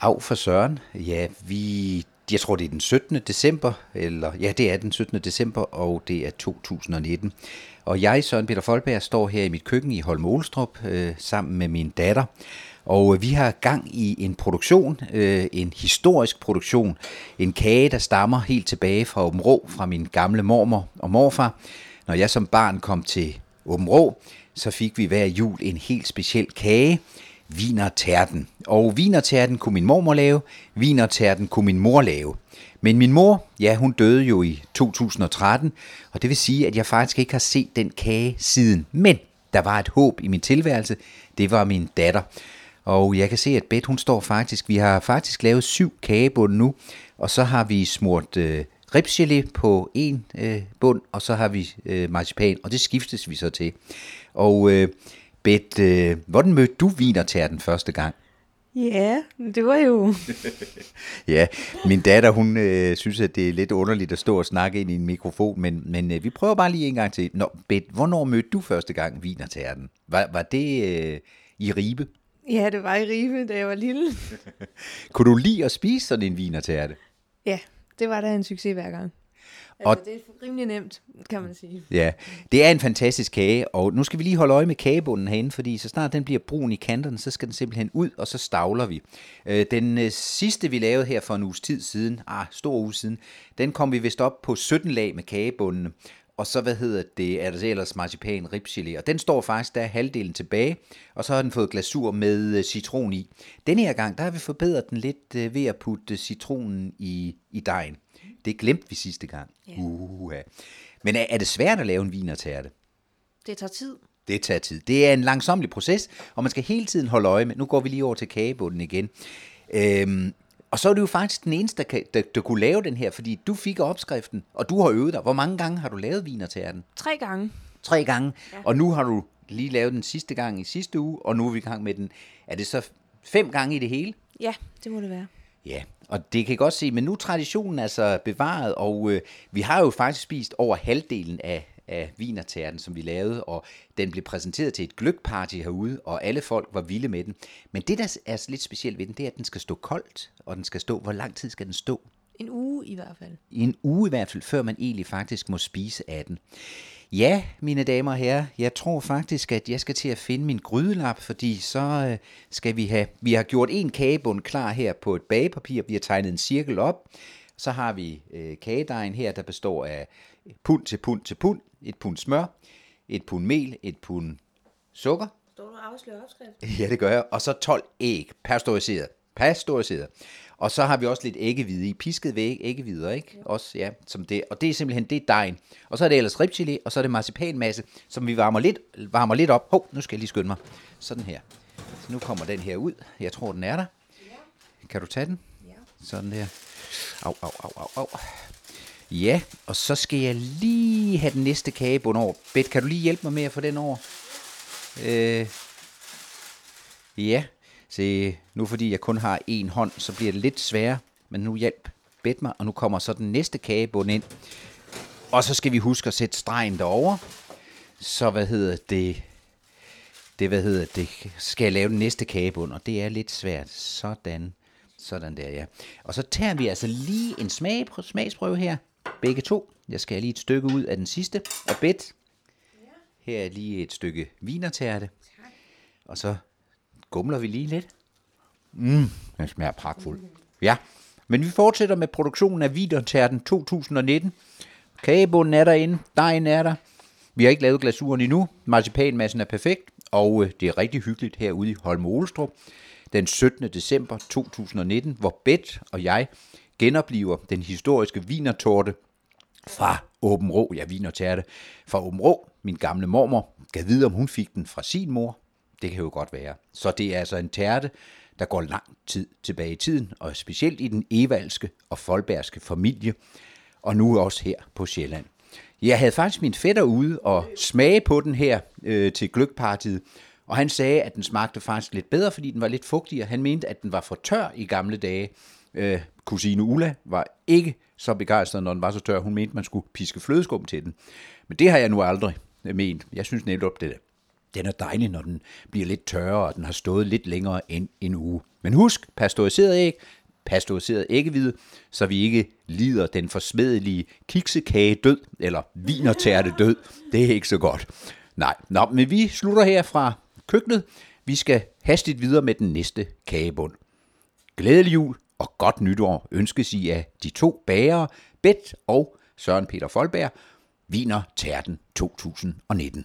Af for Søren. Ja, vi, jeg tror det er den 17. december, eller ja, det er den 17. december, og det er 2019. Og jeg, Søren Peter Folberg, står her i mit køkken i Holm Olstrup øh, sammen med min datter. Og øh, vi har gang i en produktion, øh, en historisk produktion, en kage, der stammer helt tilbage fra Åben Rå, fra min gamle mormor og morfar. Når jeg som barn kom til Åben Rå, så fik vi hver jul en helt speciel kage, vinertærten. Og vinertærten kunne min mormor lave, vinertærten kunne min mor lave. Men min mor, ja, hun døde jo i 2013, og det vil sige, at jeg faktisk ikke har set den kage siden. Men der var et håb i min tilværelse, det var min datter. Og jeg kan se, at Beth, hun står faktisk, vi har faktisk lavet syv kagebund nu, og så har vi smurt øh, ribsgelé på en øh, bund, og så har vi øh, marcipan, og det skiftes vi så til. Og øh, Beth, øh, hvordan mødte du vinertærten første gang? Ja, det var jo... ja, min datter, hun øh, synes, at det er lidt underligt at stå og snakke ind i en mikrofon, men, men øh, vi prøver bare lige en gang til. Nå, Beth, hvornår mødte du første gang vinertærten? Var, var det øh, i Ribe? Ja, det var i Ribe, da jeg var lille. Kunne du lide at spise sådan en vinertærte? Ja, det var da en succes hver gang. Altså, og, det er rimelig nemt, kan man sige. Ja, det er en fantastisk kage, og nu skal vi lige holde øje med kagebunden herinde, fordi så snart den bliver brun i kanterne, så skal den simpelthen ud, og så stavler vi. Øh, den øh, sidste, vi lavede her for en uges tid siden, ah, stor uge siden, den kom vi vist op på 17 lag med kagebundene, og så, hvad hedder det, er der ellers marcipan ribgelé, og den står faktisk, der er halvdelen tilbage, og så har den fået glasur med øh, citron i. Denne her gang, der har vi forbedret den lidt ved at putte citronen i, i dejen. Det glemte vi sidste gang. Ja. Uh, ja. Men er, er det svært at lave en vinertærte? Det tager tid. Det tager tid. Det er en langsomlig proces, og man skal hele tiden holde øje med. Nu går vi lige over til kagebunden igen. Øhm, og så er du jo faktisk den eneste, der, der, der kunne lave den her, fordi du fik opskriften, og du har øvet dig. Hvor mange gange har du lavet vinertærten? Tre gange. Tre gange. Ja. Og nu har du lige lavet den sidste gang i sidste uge, og nu er vi i gang med den. Er det så fem gange i det hele? Ja, det må det være. Ja, og det kan jeg godt se, men nu er traditionen altså bevaret, og øh, vi har jo faktisk spist over halvdelen af, af vinertærten, som vi lavede, og den blev præsenteret til et gløgparty herude, og alle folk var vilde med den. Men det, der er lidt specielt ved den, det er, at den skal stå koldt, og den skal stå, hvor lang tid skal den stå? En uge i hvert fald. En uge i hvert fald, før man egentlig faktisk må spise af den. Ja, mine damer og herrer, jeg tror faktisk, at jeg skal til at finde min grydelap, fordi så øh, skal vi have, vi har gjort en kagebund klar her på et bagepapir, vi har tegnet en cirkel op, så har vi øh, kagedejen her, der består af pund til pund til pund, et pund smør, et pund mel, et pund sukker. Står du og afslører opskrift? Ja, det gør jeg. Og så 12 æg, pasteuriseret. Pasteuriseret. Og så har vi også lidt æggehvide i, pisket ved æggehvider, ikke? Ja. Også, ja, som det. Og det er simpelthen, det er dejen. Og så er det ellers ribchili, og så er det marcipanmasse, som vi varmer lidt, varmer lidt op. Hov, nu skal jeg lige skynde mig. Sådan her. Så nu kommer den her ud. Jeg tror, den er der. Ja. Kan du tage den? Ja. Sådan der. Au, au, au, au, au. Ja, og så skal jeg lige have den næste kagebund over. Bet, kan du lige hjælpe mig med at få den over? Øh, ja, Se, nu fordi jeg kun har en hånd, så bliver det lidt sværere, men nu hjælp bedt mig, og nu kommer så den næste kagebund ind. Og så skal vi huske at sætte stregen derover. Så hvad hedder det? Det, hvad hedder det? Skal jeg lave den næste kagebund, og det er lidt svært. Sådan. Sådan der, ja. Og så tager vi altså lige en smag, smagsprøve her. Begge to. Jeg skal lige et stykke ud af den sidste. Og bedt. Her er lige et stykke vinertærte. Og så gumler vi lige lidt. Mm, den smager pragtfuld. Ja, men vi fortsætter med produktionen af Vidertærten 2019. Kagebunden er derinde, dejen er der. Vi har ikke lavet glasuren endnu. Marcipanmassen er perfekt, og øh, det er rigtig hyggeligt herude i Holme Olstrup Den 17. december 2019, hvor Bet og jeg genopliver den historiske vinertorte fra Åben Rå. Ja, vinertærte fra Åben Rå. Min gamle mormor gav vide, om hun fik den fra sin mor. Det kan jo godt være. Så det er altså en tærte, der går lang tid tilbage i tiden, og specielt i den evalske og folbergske familie, og nu også her på Sjælland. Jeg havde faktisk min fætter ude og smage på den her øh, til gløgpartiet, og han sagde, at den smagte faktisk lidt bedre, fordi den var lidt fugtigere. Han mente, at den var for tør i gamle dage. Øh, kusine Ulla var ikke så begejstret, når den var så tør. Hun mente, man skulle piske flødeskum til den. Men det har jeg nu aldrig øh, ment. Jeg synes netop, det den er dejlig, når den bliver lidt tørre, og den har stået lidt længere end en uge. Men husk, pasteuriseret æg, pasteuriseret æggehvide, så vi ikke lider den forsmedelige kiksekage død, eller vinertærte død. Det er ikke så godt. Nej, Nå, men vi slutter her fra køkkenet. Vi skal hastigt videre med den næste kagebund. Glædelig jul og godt nytår ønskes I af de to bagere, Bet og Søren Peter Folberg, Viner Tærten 2019.